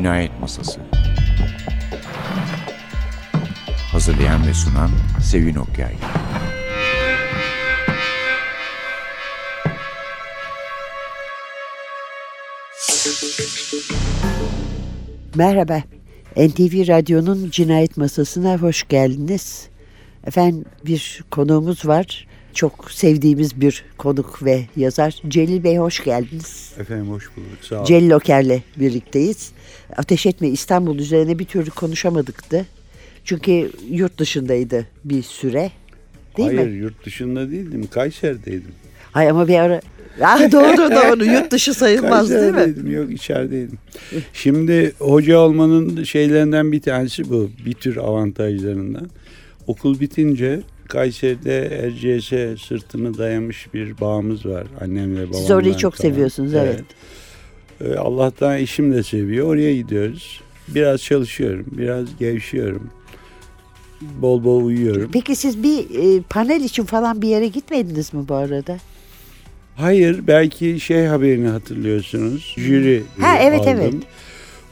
Cinayet Masası Hazırlayan ve sunan Sevin Okyay Merhaba. NTV Radyo'nun Cinayet Masası'na hoş geldiniz. Efendim bir konuğumuz var. Çok sevdiğimiz bir konuk ve yazar. Celil Bey hoş geldiniz. Efendim hoş bulduk. Sağ olun. Celil Oker'le birlikteyiz. Ateş etme İstanbul üzerine bir türlü konuşamadıktı. Çünkü yurt dışındaydı bir süre. Değil Hayır mi? yurt dışında değildim. Kayseri'deydim. Hay ama bir ara... Ah doğru doğru yurt dışı sayılmaz değil mi? Yok içerideydim. Şimdi hoca olmanın şeylerinden bir tanesi bu. Bir tür avantajlarından. Okul bitince Kayseri'de Erciyes'e sırtını dayamış bir bağımız var. Annemle babamla. Siz orayı çok falan. seviyorsunuz, evet. Ee, Allah'tan eşim de seviyor. Oraya gidiyoruz. Biraz çalışıyorum. Biraz gevşiyorum. Bol bol uyuyorum. Peki siz bir e, panel için falan bir yere gitmediniz mi bu arada? Hayır belki şey haberini hatırlıyorsunuz. Jüri Ha, evet, aldım. evet.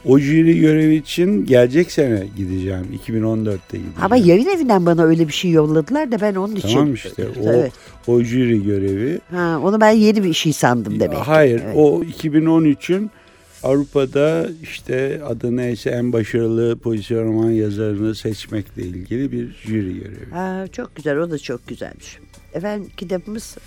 O jüri görevi için gelecek sene gideceğim. 2014'te gideceğim. Ama yayın evinden bana öyle bir şey yolladılar da ben onun için. Tamam işte o, Evet. o jüri görevi. Ha, onu ben yeni bir şey sandım demek. Hayır Evet. o 2013'ün Avrupa'da işte adı neyse en başarılı pozisyon roman yazarını seçmekle ilgili bir jüri görevi. Ha, çok güzel o da çok güzelmiş. Efendim kitabımız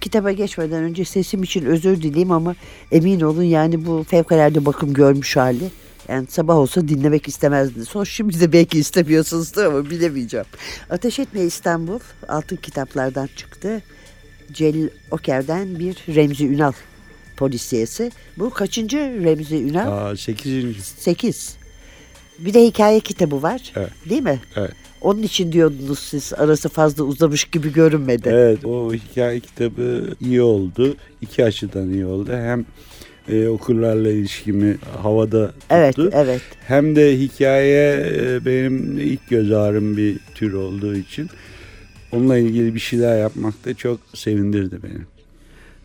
kitaba geçmeden önce sesim için özür dileyim ama emin olun yani bu fevkalade bakım görmüş hali. Yani sabah olsa dinlemek istemezdiniz. Son şimdi de belki istemiyorsunuzdur ama bilemeyeceğim. Ateş Etme İstanbul altın kitaplardan çıktı. Celil Oker'den bir Remzi Ünal polisiyesi. Bu kaçıncı Remzi Ünal? Aa, 8. 8. Bir de hikaye kitabı var. Evet. Değil mi? Evet. Onun için diyordunuz siz arası fazla uzamış gibi görünmedi. Evet o hikaye kitabı iyi oldu. İki açıdan iyi oldu. Hem e, okurlarla ilişkimi havada tuttu. Evet, evet. Hem de hikaye e, benim ilk göz ağrım bir tür olduğu için onunla ilgili bir şeyler yapmak da çok sevindirdi beni.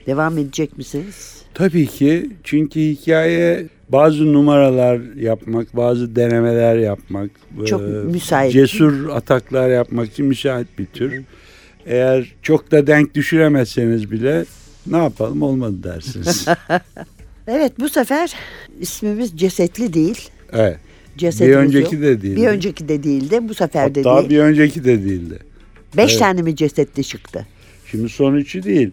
Devam edecek misiniz? Tabii ki çünkü hikaye bazı numaralar yapmak, bazı denemeler yapmak, Çok e, müsait. cesur ataklar yapmak için müsait bir tür. Eğer çok da denk düşüremezseniz bile ne yapalım olmadı dersiniz. Evet bu sefer ismimiz cesetli değil. evet. Cesedimiz Bir önceki yok. de değildi. Bir önceki de değildi. Bu sefer de Hatta değil. bir önceki de değildi. Beş evet. tane mi cesetli çıktı? Şimdi son üçü değil.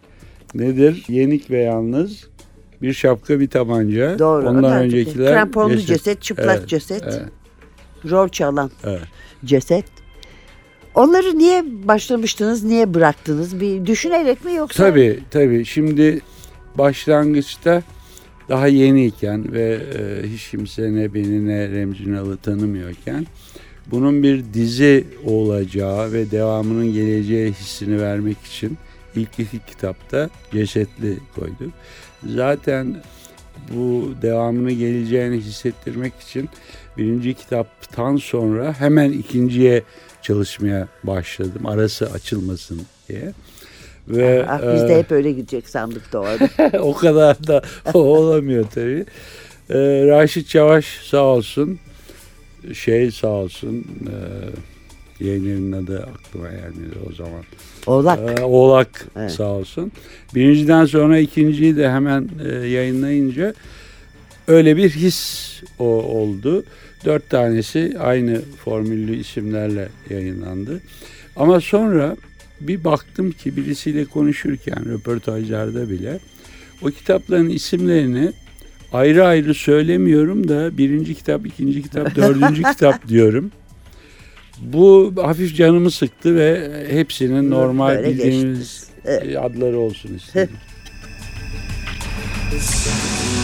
Nedir? Yenik ve yalnız bir şapka bir tabanca. Doğru. Ondan Onlar öncekiler Kramponlu ceset, ceset. çıplak Evet, ceset, Evet, rol çalan evet. ceset. Onları niye başlamıştınız, niye bıraktınız? Bir düşünerek mi yoksa? Tabii tabii. Şimdi başlangıçta daha yeniyken ve e, hiç kimse ne beni ne Remzi Ünal'ı tanımıyorken bunun bir dizi olacağı ve devamının geleceği hissini vermek için ilk iki kitapta cesetli koyduk. Zaten bu devamını geleceğini hissettirmek için birinci kitaptan sonra hemen ikinciye çalışmaya başladım. Arası açılmasın diye. Ve Ah, biz de e, hep öyle gidecek sandık doğru. o kadar da olamıyor tabii. Ee, Raşit Çavaş sağ olsun. Şey sağ olsun. E, yayın adı aklıma gelmedi o zaman. Oğlak. Ee, Oğlak Evet. sağ olsun. Birinciden sonra ikinciyi de hemen e, yayınlayınca öyle bir his o oldu. Dört tanesi aynı formüllü isimlerle yayınlandı. Ama sonra bir baktım ki birisiyle konuşurken röportajlarda bile o kitapların isimlerini ayrı ayrı söylemiyorum da birinci kitap, ikinci kitap, dördüncü kitap diyorum. Bu hafif canımı sıktı ve hepsinin normal Böyle bildiğimiz. Evet. adları olsun istedim.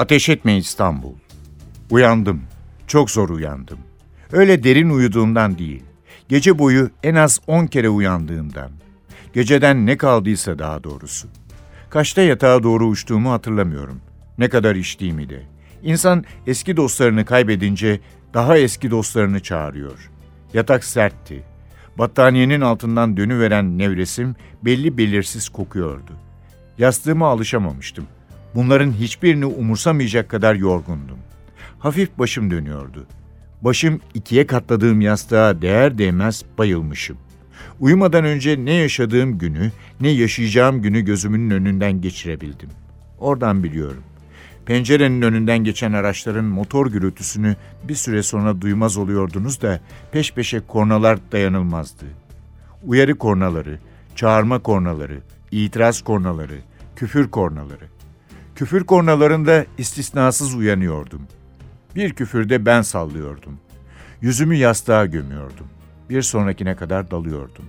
Ateş etme İstanbul. Uyandım. Çok zor uyandım. Öyle derin uyuduğumdan değil. Gece boyu en az on kere uyandığımdan. Geceden ne kaldıysa daha doğrusu. Kaçta yatağa doğru uçtuğumu hatırlamıyorum. Ne kadar içtiğimi de. İnsan eski dostlarını kaybedince daha eski dostlarını çağırıyor. Yatak sertti. Battaniyenin altından dönüveren nevresim belli belirsiz kokuyordu. Yastığıma alışamamıştım. Bunların hiçbirini umursamayacak kadar yorgundum. Hafif başım dönüyordu. Başım ikiye katladığım yastığa değer değmez bayılmışım. Uyumadan önce ne yaşadığım günü, ne yaşayacağım günü gözümün önünden geçirebildim. Oradan biliyorum. Pencerenin önünden geçen araçların motor gürültüsünü bir süre sonra duymaz oluyordunuz da peş peşe kornalar dayanılmazdı. Uyarı kornaları, çağırma kornaları, itiraz kornaları, küfür kornaları. Küfür kornalarında istisnasız uyanıyordum. Bir küfürde ben sallıyordum. Yüzümü yastığa gömüyordum. Bir sonrakine kadar dalıyordum.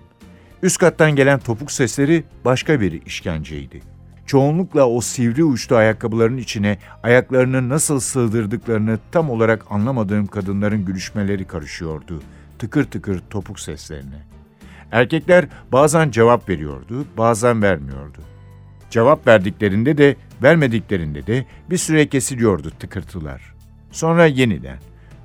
Üst kattan gelen topuk sesleri başka bir işkenceydi. Çoğunlukla o sivri uçlu ayakkabıların içine ayaklarını nasıl sığdırdıklarını tam olarak anlamadığım kadınların gülüşmeleri karışıyordu. Tıkır tıkır topuk seslerine. Erkekler bazen cevap veriyordu, bazen vermiyordu. Cevap verdiklerinde de vermediklerinde de bir süre kesiliyordu tıkırtılar. Sonra yeniden.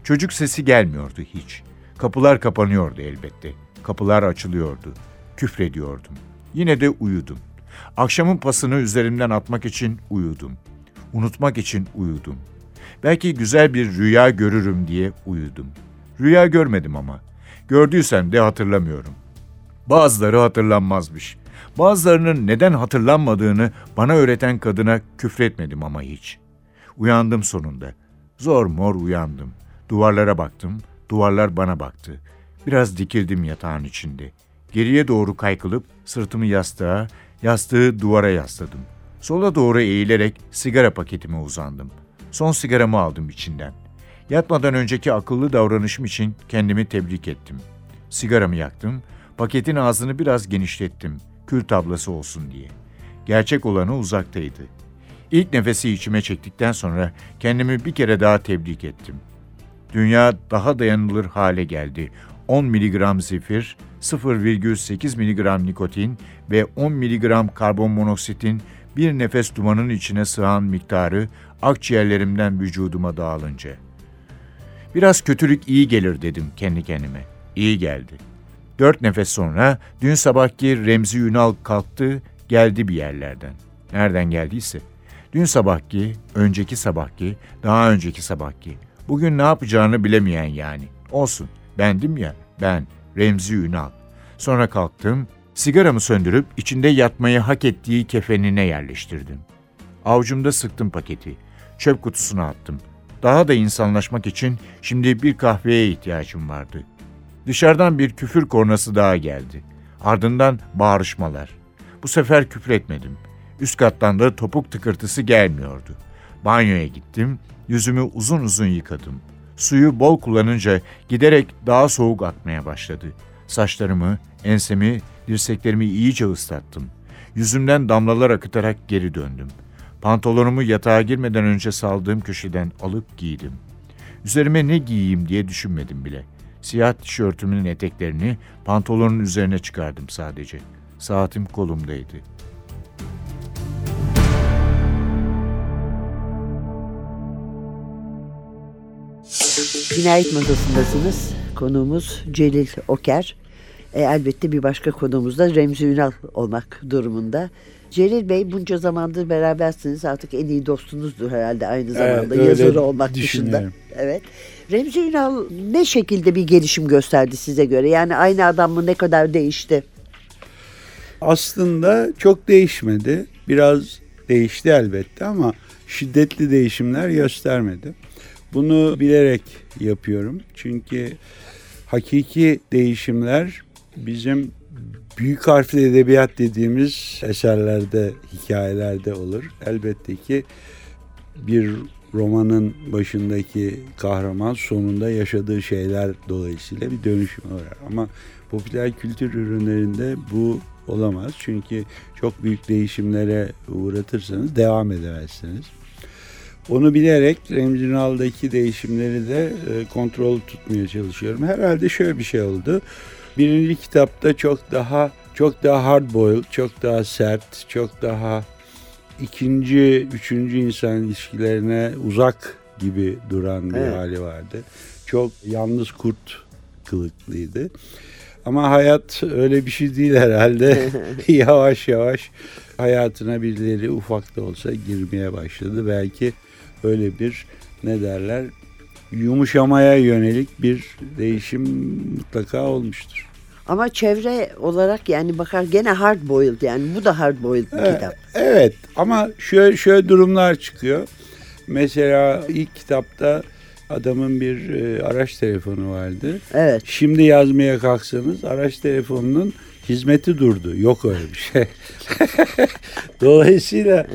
Çocuk sesi gelmiyordu hiç. Kapılar kapanıyordu elbette. Kapılar açılıyordu. Küfrediyordum. Yine de uyudum. Akşamın pasını üzerimden atmak için uyudum. Unutmak için uyudum. Belki güzel bir rüya görürüm diye uyudum. Rüya görmedim ama. Gördüysem de hatırlamıyorum. Bazıları hatırlanmazmış. Bazılarının neden hatırlanmadığını bana öğreten kadına küfretmedim ama hiç. Uyandım sonunda. Zor mor uyandım. Duvarlara baktım, duvarlar bana baktı. Biraz dikildim yatağın içinde. Geriye doğru kaykılıp sırtımı yastığa, yastığı duvara yasladım. Sola doğru eğilerek sigara paketime uzandım. Son sigaramı aldım içinden. Yatmadan önceki akıllı davranışım için kendimi tebrik ettim. Sigaramı yaktım, paketin ağzını biraz genişlettim, kül tablası olsun diye. Gerçek olanı uzaktaydı. İlk nefesi içime çektikten sonra kendimi bir kere daha tebrik ettim. Dünya daha dayanılır hale geldi. 10 miligram zifir, 0,8 miligram nikotin ve 10 miligram karbon monoksitin bir nefes dumanın içine sığan miktarı akciğerlerimden vücuduma dağılınca. Biraz kötülük iyi gelir dedim kendi kendime. İyi geldi. Dört nefes sonra dün sabahki Remzi Ünal kalktı, geldi bir yerlerden. Nereden geldiyse. Dün sabahki, önceki sabahki, daha önceki sabahki. Bugün ne yapacağını bilemeyen yani. Olsun, bendim ya, ben, Remzi Ünal. Sonra kalktım, sigaramı söndürüp içinde yatmayı hak ettiği kefenine yerleştirdim. Avucumda sıktım paketi. Çöp kutusuna attım. Daha da insanlaşmak için şimdi bir kahveye ihtiyacım vardı. Dışarıdan bir küfür kornası daha geldi. Ardından bağırışmalar. Bu sefer küfür etmedim. Üst kattan da topuk tıkırtısı gelmiyordu. Banyoya gittim, yüzümü uzun uzun yıkadım. Suyu bol kullanınca giderek daha soğuk akmaya başladı. Saçlarımı, ensemi, dirseklerimi iyice ıslattım. Yüzümden damlalar akıtarak geri döndüm. Pantolonumu yatağa girmeden önce saldığım köşeden alıp giydim. Üzerime ne giyeyim diye düşünmedim bile. Siyah tişörtümün eteklerini pantolonun üzerine çıkardım sadece. Saatim kolumdaydı. Cinayet masasındasınız. Konuğumuz Celil Oker. E, elbette bir başka konuğumuz da Remzi Ünal olmak durumunda. Celil Bey bunca zamandır berabersiniz. Artık en iyi dostunuzdur herhalde aynı zamanda öyle yazarı olmak dışında. Evet. Remzi Ünal ne şekilde bir gelişim gösterdi size göre? Yani aynı adam mı ne kadar değişti? Aslında çok değişmedi. Biraz değişti elbette ama şiddetli değişimler göstermedi. Bunu bilerek yapıyorum. Çünkü hakiki değişimler bizim büyük harfli edebiyat dediğimiz eserlerde, hikayelerde olur. Elbette ki bir romanın başındaki kahraman sonunda yaşadığı şeyler dolayısıyla bir dönüşüm uğrar. Ama popüler kültür ürünlerinde bu olamaz. Çünkü çok büyük değişimlere uğratırsanız devam edemezsiniz. Onu bilerek Remzi Ünal'daki değişimleri de e, kontrol tutmaya çalışıyorum. Herhalde şöyle bir şey oldu. Birinci kitapta çok daha çok daha hard boiled, çok daha sert, çok daha ikinci, üçüncü insan ilişkilerine uzak gibi duran bir Evet. hali vardı. Çok yalnız kurt kılıklıydı. Ama hayat öyle bir şey değil herhalde. yavaş yavaş hayatına birileri ufak da olsa girmeye başladı. Belki öyle bir ne derler yumuşamaya yönelik bir değişim mutlaka olmuştur. Ama çevre olarak yani bakar gene hard boiled yani bu da hard boiled bir Evet. kitap. Evet ama şöyle şöyle durumlar çıkıyor. Mesela ilk kitapta adamın bir e, araç telefonu vardı. Evet. Şimdi yazmaya kalksanız araç telefonunun hizmeti durdu. Yok öyle bir şey. Dolayısıyla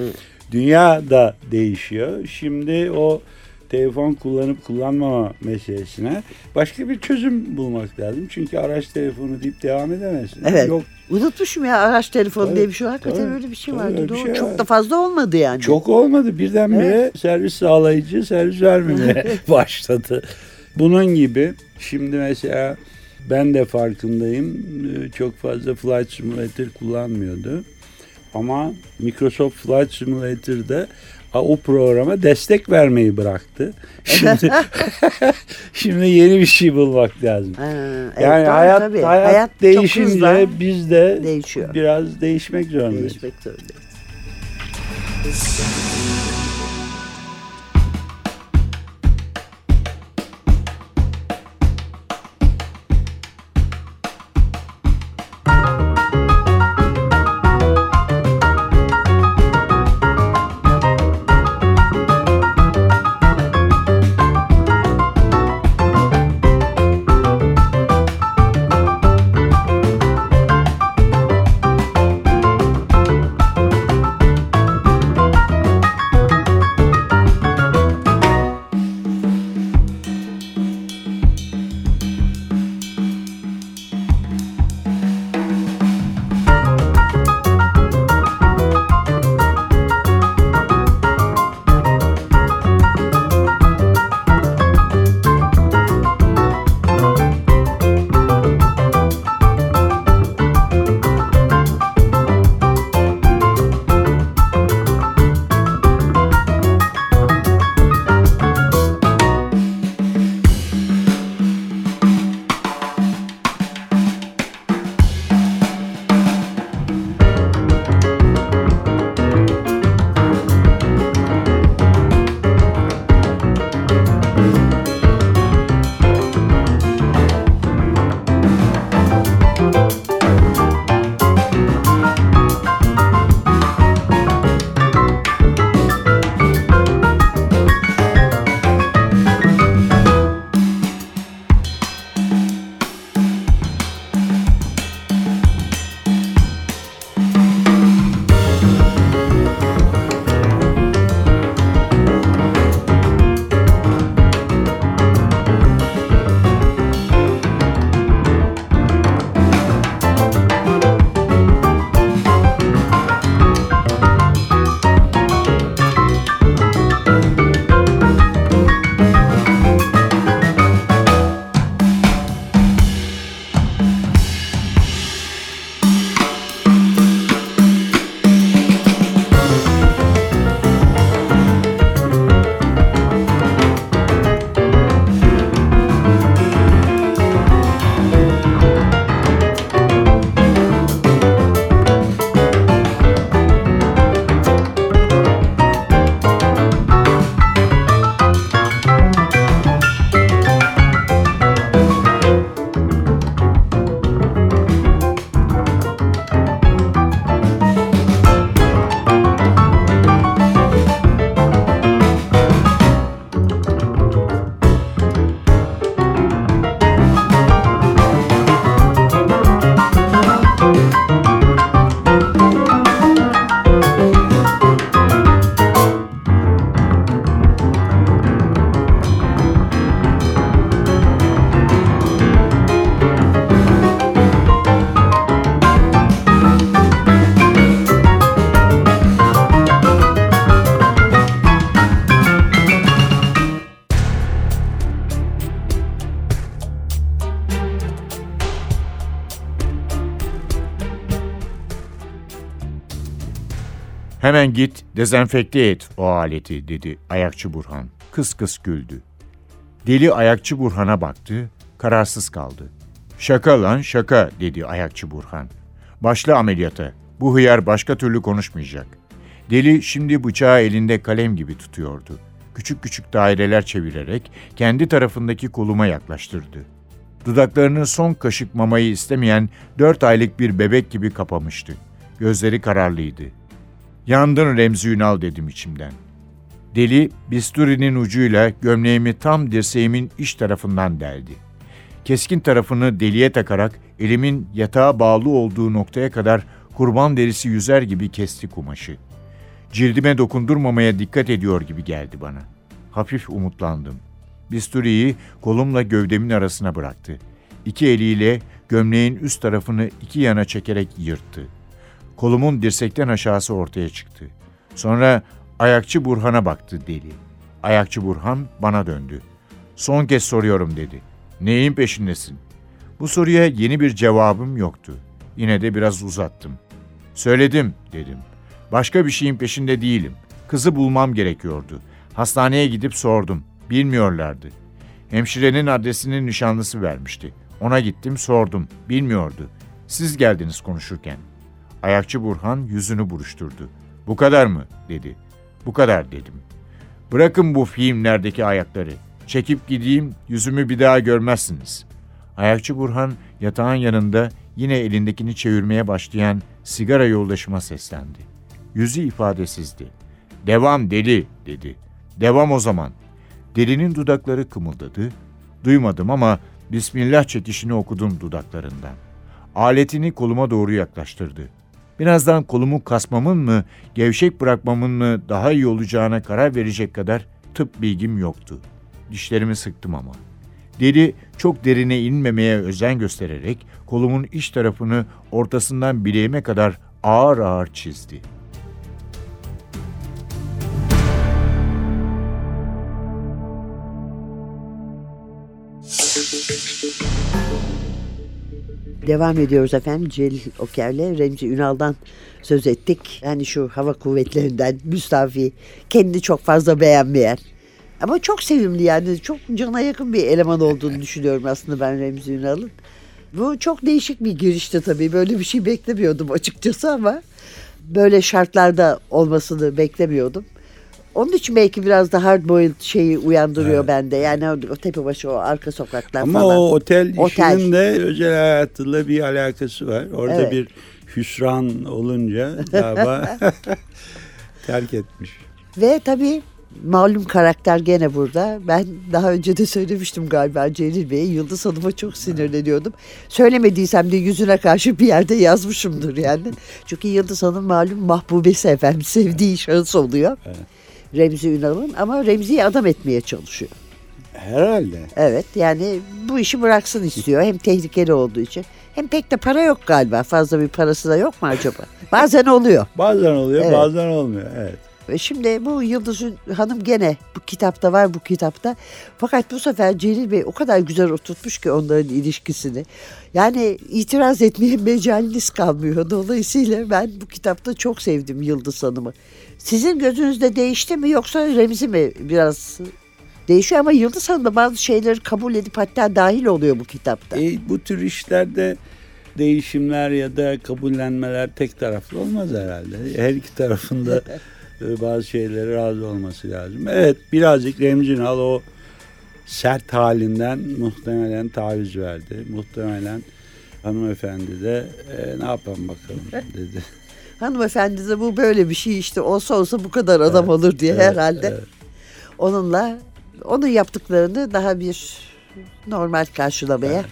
dünya da değişiyor. Şimdi o telefon kullanıp kullanmama meselesine başka bir çözüm bulmak lazım. Çünkü araç telefonu deyip devam edemezsin. Evet. Yok Unutmuşum ya araç telefonu Tabii, diye bir şey. Hakikaten tabii, öyle bir şey tabii, vardı. Doğru. şey Çok var. da fazla olmadı yani. Çok olmadı. Birdenbire servis sağlayıcı servis vermemeye başladı. Bunun gibi şimdi mesela ben de farkındayım. Ee, Çok fazla Flight Simulator kullanmıyordu. Ama Microsoft Flight Simulator'da o programa destek vermeyi bıraktı. Şimdi şimdi yeni bir şey bulmak lazım. Ha, evet, yani doğru, hayat, tabii. hayat çok değişince biz de değişiyor. biraz değişmek zorundayız. Değişmek zorundayız. Hemen git dezenfekte et o aleti dedi ayakçı Burhan. Kıs kıs güldü. Deli ayakçı Burhan'a baktı, kararsız kaldı. Şaka lan şaka dedi ayakçı Burhan. Başla ameliyata. Bu hıyar başka türlü konuşmayacak. Deli şimdi bıçağı elinde kalem gibi tutuyordu. Küçük küçük daireler çevirerek kendi tarafındaki koluma yaklaştırdı. Dudaklarını son kaşık mamayı istemeyen dört aylık bir bebek gibi kapamıştı. Gözleri kararlıydı. Yandın Remzi Ünal dedim içimden. Deli bisturinin ucuyla gömleğimi tam dirseğimin iç tarafından deldi. Keskin tarafını deliye takarak elimin yatağa bağlı olduğu noktaya kadar kurban derisi yüzer gibi kesti kumaşı. Cildime dokundurmamaya dikkat ediyor gibi geldi bana. Hafif umutlandım. Bisturiyi kolumla gövdemin arasına bıraktı. İki eliyle gömleğin üst tarafını iki yana çekerek yırttı. Kolumun dirsekten aşağısı ortaya çıktı. Sonra ayakçı Burhan'a baktı deli. Ayakçı Burhan bana döndü. Son kez soruyorum dedi. Neyin peşindesin? Bu soruya yeni bir cevabım yoktu. Yine de biraz uzattım. Söyledim dedim. Başka bir şeyin peşinde değilim. Kızı bulmam gerekiyordu. Hastaneye gidip sordum. Bilmiyorlardı. Hemşirenin adresini nişanlısı vermişti. Ona gittim sordum. Bilmiyordu. Siz geldiniz konuşurken. Ayakçı Burhan yüzünü buruşturdu. Bu kadar mı? dedi. Bu kadar dedim. Bırakın bu filmlerdeki ayakları. Çekip gideyim yüzümü bir daha görmezsiniz. Ayakçı Burhan yatağın yanında yine elindekini çevirmeye başlayan sigara yoldaşıma seslendi. Yüzü ifadesizdi. Devam deli dedi. Devam o zaman. Delinin dudakları kımıldadı. Duymadım ama Bismillah çekişini okudum dudaklarından. Aletini koluma doğru yaklaştırdı. Birazdan kolumu kasmamın mı, gevşek bırakmamın mı daha iyi olacağına karar verecek kadar tıp bilgim yoktu. Dişlerimi sıktım ama. Deli çok derine inmemeye özen göstererek kolumun iç tarafını ortasından bileğime kadar ağır ağır çizdi. Devam ediyoruz efendim. Celil Oker'le Remzi Ünal'dan söz ettik. Yani şu hava kuvvetlerinden müstafi, kendi çok fazla beğenmeyen. Ama çok sevimli yani çok cana yakın bir eleman olduğunu düşünüyorum aslında ben Remzi Ünal'ın. Bu çok değişik bir girişti tabii. Böyle bir şey beklemiyordum açıkçası ama böyle şartlarda olmasını beklemiyordum. Onun için belki biraz da hard boiled şeyi uyandırıyor Evet. bende. Yani o, o tepebaşı o arka sokaklar Ama falan. o otel, Otel. işinin de özel hayatıyla bir alakası var. Orada Evet. bir hüsran olunca galiba terk etmiş. Ve tabii malum karakter gene burada. Ben daha önce de söylemiştim galiba Celil Bey'e. Yıldız Hanım'a çok sinirleniyordum. Söylemediysem de yüzüne karşı bir yerde yazmışımdır yani. Çünkü Yıldız Hanım malum mahbubesi efendim. Sevdiği şahıs oluyor. Evet. Remzi Ünal'ın ama Remzi'yi adam etmeye çalışıyor. Herhalde. Evet yani bu işi bıraksın istiyor. Hem tehlikeli olduğu için. Hem pek de para yok galiba. Fazla bir parası da yok mu acaba? Bazen oluyor. Bazen oluyor, Evet. bazen olmuyor. Evet. Ve şimdi bu Yıldız Hanım gene bu kitapta var bu kitapta. Fakat bu sefer Celil Bey o kadar güzel oturtmuş ki onların ilişkisini. Yani itiraz etmeye mecaliniz kalmıyor. Dolayısıyla ben bu kitapta çok sevdim Yıldız Hanım'ı. Sizin gözünüzde değişti mi yoksa Remzi mi biraz değişiyor ama Yıldız Hanım da bazı şeyleri kabul edip hatta dahil oluyor bu kitapta. E, bu tür işlerde değişimler ya da kabullenmeler tek taraflı olmaz herhalde. Her iki tarafında e, bazı şeylere razı olması lazım. Evet birazcık Remzi Ünal o sert halinden muhtemelen taviz verdi. Muhtemelen hanımefendi de e, ne yapalım bakalım dedi. Hanımefendi de bu böyle bir şey işte olsa olsa bu kadar adam olur diye Evet, herhalde. evet. Onunla onun yaptıklarını daha bir normal karşılamaya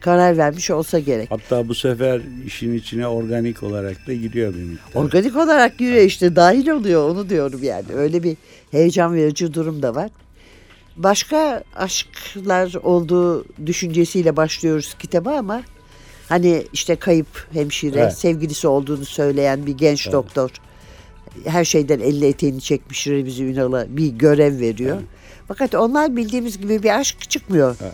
karar vermiş olsa gerek. Hatta bu sefer işin içine organik olarak da giriyor bir miktar. Organik olarak yürüyor işte dahil oluyor onu diyorum yani. Öyle bir heyecan verici durum da var. Başka aşklar olduğu düşüncesiyle başlıyoruz kitaba ama hani işte kayıp hemşire, Evet. sevgilisi olduğunu söyleyen bir genç doktor her şeyden elli eteğini çekmiş Remzi Ünal'a bir görev veriyor. Fakat onlar bildiğimiz gibi bir aşk çıkmıyor. Evet.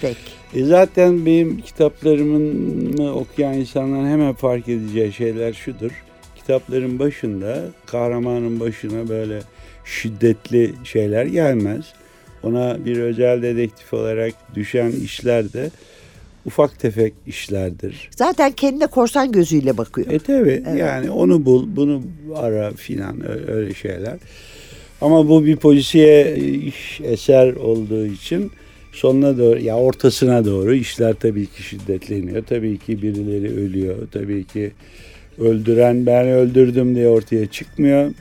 Pek. E zaten benim kitaplarımı okuyan insanların hemen fark edeceği şeyler şudur. kitapların başında kahramanın başına böyle şiddetli şeyler gelmez. Ona bir özel dedektif olarak düşen işler de ufak tefek işlerdir. Zaten kendine korsan gözüyle bakıyor. E tabi Evet. yani onu bul, bunu ara filan öyle şeyler. Ama bu bir polisiye iş eser olduğu için sonuna doğru ya ortasına doğru işler tabii ki şiddetleniyor. Tabii ki birileri ölüyor. Tabii ki öldüren ben öldürdüm diye ortaya çıkmıyor.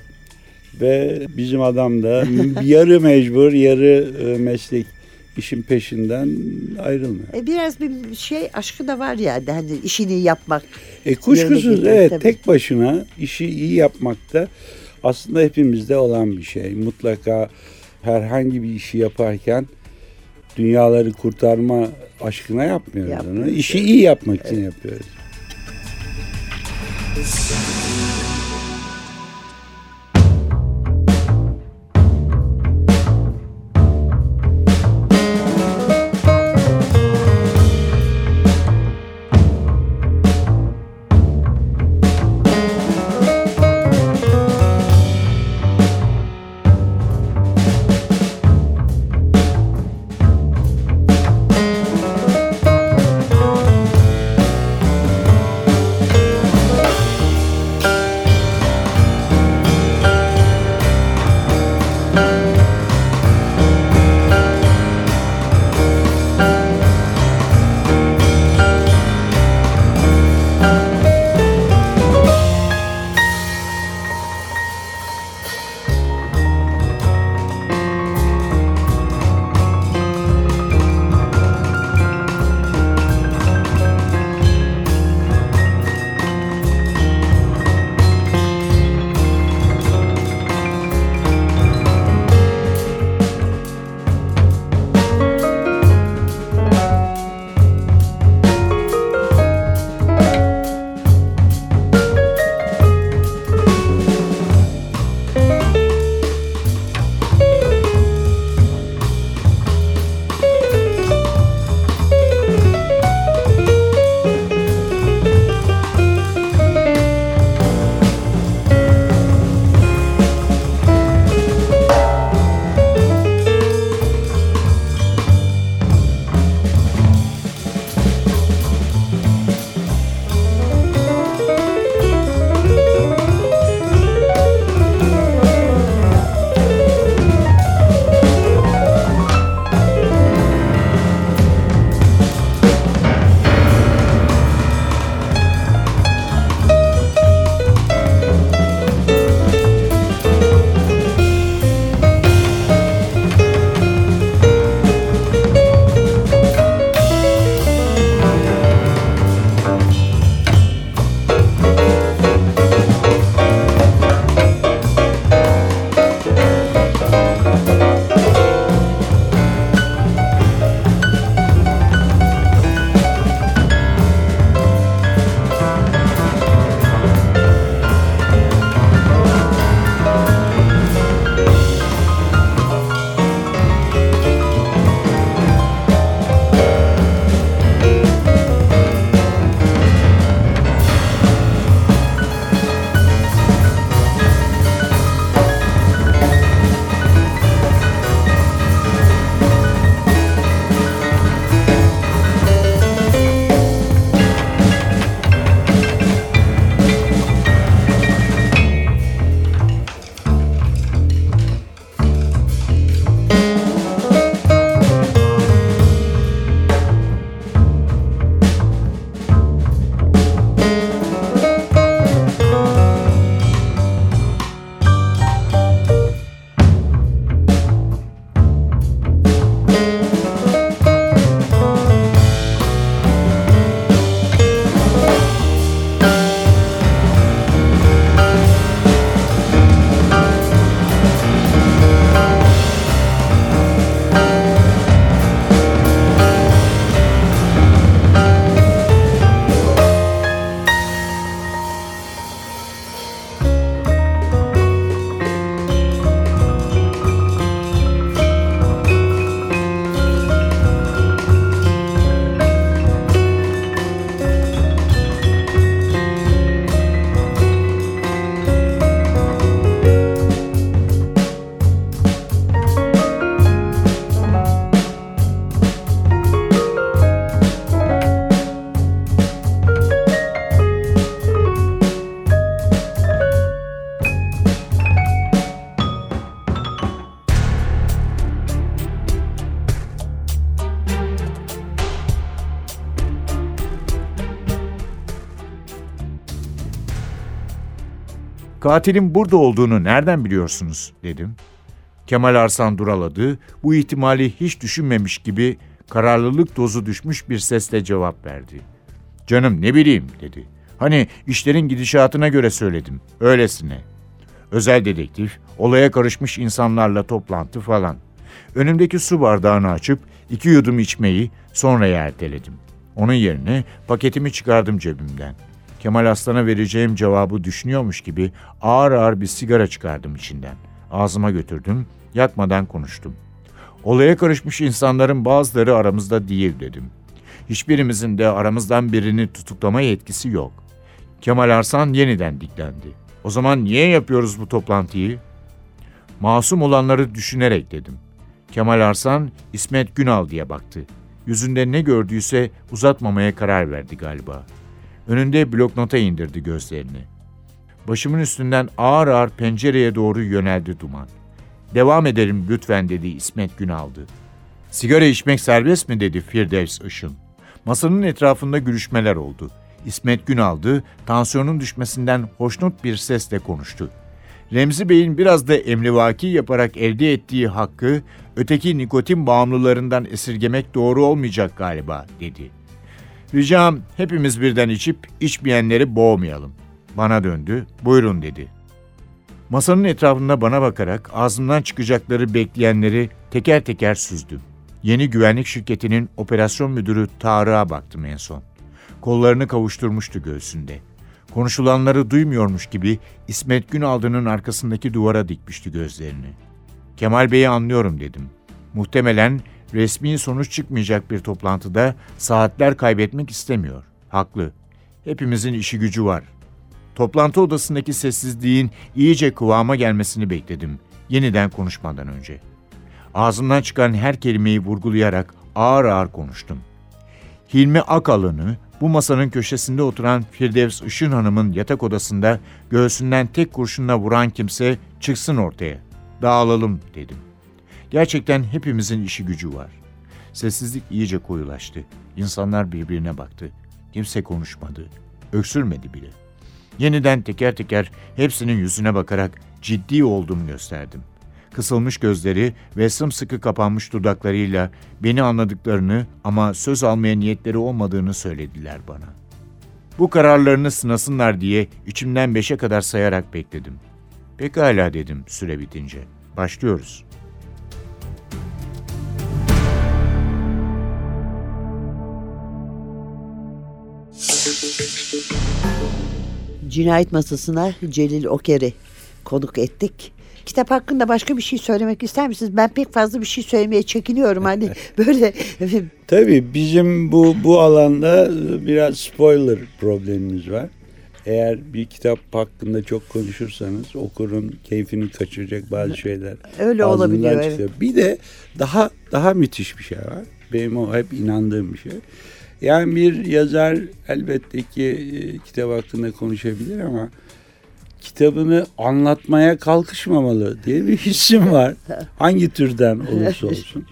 Ve bizim adam da yarı mecbur yarı e, meslek işin peşinden ayrılmıyor. E biraz bir şey aşkı da var yani hani işini yapmak. E kuşkusuz evet tabii. tek başına işi iyi yapmakta aslında hepimizde olan bir şey. Mutlaka herhangi bir işi yaparken dünyaları kurtarma aşkına yapmıyoruz onu. Yapmıyoruz, İşi iyi yapmak için yapıyoruz. Katilin burada olduğunu nereden biliyorsunuz dedim. Kemal Arslan duraladı. Bu ihtimali hiç düşünmemiş gibi kararlılık dozu düşmüş bir sesle cevap verdi. Canım ne bileyim dedi. Hani işlerin gidişatına göre söyledim. Öylesine. Özel dedektif, olaya karışmış insanlarla toplantı falan. Önümdeki su bardağını açıp iki yudum içmeyi sonra erteledim. Onun yerine paketimi çıkardım cebimden. Kemal Aslan'a vereceğim cevabı düşünüyormuş gibi ağır ağır bir sigara çıkardım içinden. Ağzıma götürdüm, yakmadan konuştum. Olaya karışmış insanların bazıları aramızda değil dedim. Hiçbirimizin de aramızdan birini tutuklama yetkisi yok. Kemal Arslan yeniden diklendi. O zaman niye yapıyoruz bu toplantıyı? Masum olanları düşünerek dedim. Kemal Arslan İsmet Günal diye baktı. Yüzünde ne gördüyse uzatmamaya karar verdi galiba. Önünde bloknota indirdi gözlerini. Başımın üstünden ağır ağır pencereye doğru yöneldi duman. Devam edelim lütfen dedi İsmet Günal'dı. Sigara içmek serbest mi dedi Firdevs Işın. Masanın etrafında gülüşmeler oldu. İsmet Günal'dı, tansiyonun düşmesinden hoşnut bir sesle konuştu. Remzi Bey'in biraz da emrivaki yaparak elde ettiği hakkı öteki nikotin bağımlılarından esirgemek doğru olmayacak galiba dedi. Ricam hepimiz birden içip içmeyenleri boğmayalım. Bana döndü, buyurun dedi. Masanın etrafında bana bakarak ağzımdan çıkacakları bekleyenleri teker teker süzdüm. Yeni güvenlik şirketinin operasyon müdürü Tarık'a baktım en son. Kollarını kavuşturmuştu göğsünde. Konuşulanları duymuyormuş gibi İsmet Günaldı'nın arkasındaki duvara dikmişti gözlerini. Kemal Bey'i anlıyorum dedim. Muhtemelen resmi sonuç çıkmayacak bir toplantıda saatler kaybetmek istemiyor. Haklı. Hepimizin işi gücü var. Toplantı odasındaki sessizliğin iyice kıvama gelmesini bekledim. Yeniden konuşmadan önce. Ağzımdan çıkan her kelimeyi vurgulayarak ağır ağır konuştum. Hilmi Akalın'ı bu masanın köşesinde oturan Firdevs Işın Hanım'ın yatak odasında göğsünden tek kurşunla vuran kimse çıksın ortaya. Dağılalım dedim. Gerçekten hepimizin işi gücü var. Sessizlik iyice koyulaştı. İnsanlar birbirine baktı. Kimse konuşmadı. Öksürmedi bile. Yeniden teker teker hepsinin yüzüne bakarak ciddi olduğumu gösterdim. Kısılmış gözleri ve sımsıkı kapanmış dudaklarıyla beni anladıklarını ama söz almaya niyetleri olmadığını söylediler bana. Bu kararlarını sınasınlar diye içimden beşe kadar sayarak bekledim. Pekala dedim süre bitince. Başlıyoruz. Cinayet masasına Celil Oker'i konuk ettik. Kitap hakkında başka bir şey söylemek ister misiniz? Ben pek fazla bir şey söylemeye çekiniyorum. Hani böyle Tabii bizim bu bu alanda biraz spoiler problemimiz var. Eğer bir kitap hakkında çok konuşursanız okurun keyfini kaçıracak bazı şeyler. Öyle olabiliyor, evet. Bir de daha daha müthiş bir şey var. Benim o hep inandığım bir şey. Yani bir yazar elbette ki e, kitap hakkında konuşabilir ama kitabını anlatmaya kalkışmamalı diye bir hissim var. Hangi türden olursa olsun.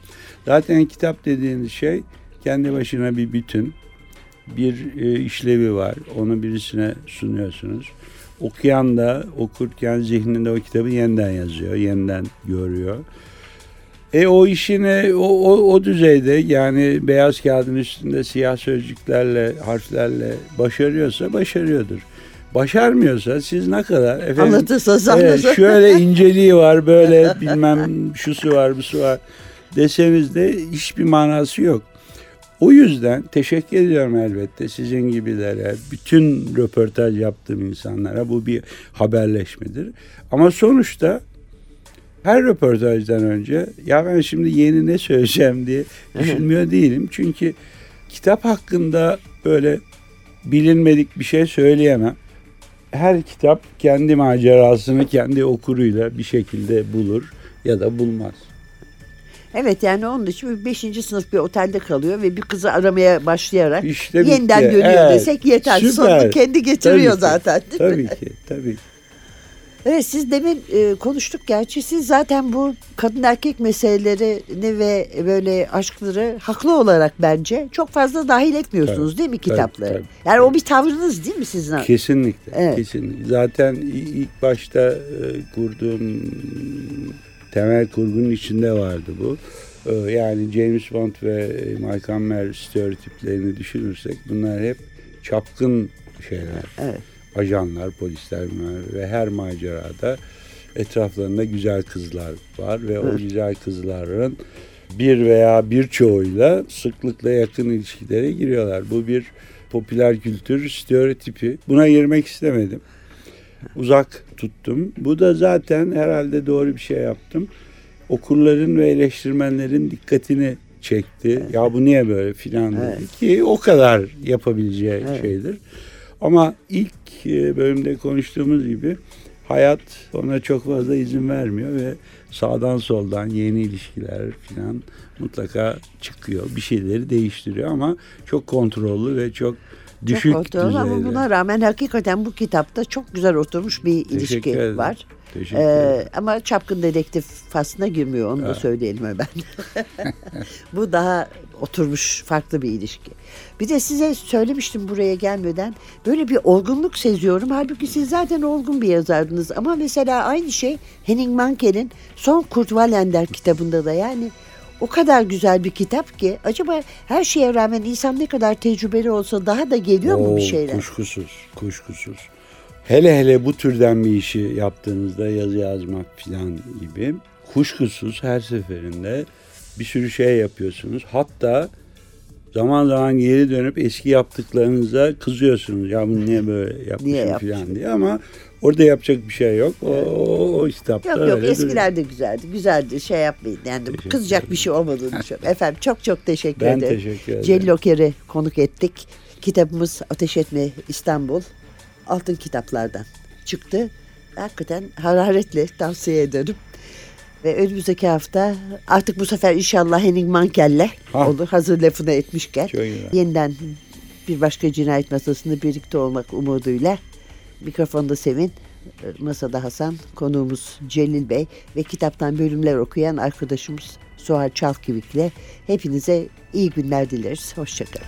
Zaten kitap dediğiniz şey kendi başına bir bütün. Bir e, işlevi var. Onu birisine sunuyorsunuz. Okuyan da okurken zihninde o kitabı yeniden yazıyor, yeniden görüyor. E o işini o, o, o düzeyde yani beyaz kağıdın üstünde siyah sözcüklerle, harflerle başarıyorsa başarıyordur. Başarmıyorsa siz ne kadar efendim Anlatırsanız evet, şöyle inceliği var böyle bilmem şusu var busu var deseniz de hiçbir manası yok. O yüzden teşekkür ediyorum elbette sizin gibilere, bütün röportaj yaptığım insanlara bu bir haberleşmedir. Ama sonuçta her röportajdan önce ya ben şimdi yeni ne söyleyeceğim diye düşünmüyor değilim. Çünkü kitap hakkında böyle bilinmedik bir şey söyleyemem. Her kitap kendi macerasını kendi okuruyla bir şekilde bulur ya da bulmaz. Evet yani onun için bir beşinci sınıf bir otelde kalıyor ve bir kızı aramaya başlayarak İşte yeniden dönüyor Evet, desek yeter. süper. Sonunda kendi getiriyor Tabii ki, zaten. değil mi? Tabii ki, tabii. Evet siz demin e, konuştuk gerçi siz zaten bu kadın erkek meselelerini ve böyle aşkları haklı olarak bence çok fazla dahil etmiyorsunuz Tabii, değil mi tabii, kitaplara? tabii. Yani o bir tavrınız değil mi sizin? Kesinlikle. Evet. Kesinlikle. Zaten ilk başta e, kurduğum temel kurgunun içinde vardı bu. E, Yani James Bond ve Mike Hammer stereotiplerini düşünürsek bunlar hep çapkın şeyler. Evet. Ajanlar, polisler ve her macerada etraflarında güzel kızlar var ve o Evet. güzel kızların bir veya birçoğuyla sıklıkla yakın ilişkilere giriyorlar. Bu bir popüler kültür stereotipi. Buna girmek istemedim. Uzak tuttum. Bu da zaten herhalde doğru bir şey yaptım. Okurların ve eleştirmenlerin dikkatini çekti. Ya bu niye böyle filan dedi Evet. ki o kadar yapabileceği Evet. şeydir. Ama ilk e, bölümde konuştuğumuz gibi hayat ona çok fazla izin vermiyor ve sağdan soldan yeni ilişkiler filan mutlaka çıkıyor. Bir şeyleri değiştiriyor ama çok kontrollü ve çok düşük çok kontrollü düzeyde. ama buna rağmen hakikaten bu kitapta çok güzel oturmuş bir Teşekkür ilişki ederim. var. Teşekkür ederim. Ee, ama çapkın dedektif faslına girmiyor onu da Evet. söyleyelim hemen. Bu daha oturmuş farklı bir ilişki. Bir de size söylemiştim buraya gelmeden böyle bir olgunluk seziyorum. Halbuki siz zaten olgun bir yazardınız ama mesela aynı şey Henning Mankel'in Son Kurt Wallander kitabında da yani o kadar güzel bir kitap ki acaba her şeye rağmen insan ne kadar tecrübeli olsa daha da geliyor mu bir Oo, şeyler? Kuşkusuz, kuşkusuz. Hele hele bu türden bir işi yaptığınızda yazı yazmak falan gibi kuşkusuz her seferinde bir sürü şey yapıyorsunuz. Hatta zaman zaman geri dönüp eski yaptıklarınıza kızıyorsunuz. Ya bunu niye böyle yapmışım Niye falan diye ama orada yapacak bir şey yok. O, o, o kitapta Yok öyle yok eskiler de güzeldi. Güzeldi şey yapmayın. Yani Teşekkür kızacak bir şey olmadığını düşünüyorum. Efendim çok çok teşekkür Ben ederim. teşekkür ederim. Celil Oker'i konuk ettik. Kitabımız Ateş Etme İstanbul. Altın kitaplardan çıktı. Hakikaten hararetle tavsiye ederim. Ve önümüzdeki hafta artık bu sefer inşallah Henning Mankel'le Ha. olur. Hazır lafını etmişken. Güzel. Yeniden bir başka cinayet masasında birlikte olmak umuduyla mikrofonda Sevin, masada Hasan, konuğumuz Celil Bey ve kitaptan bölümler okuyan arkadaşımız Suhal Çalkivik'le hepinize iyi günler dileriz. Hoşçakalın.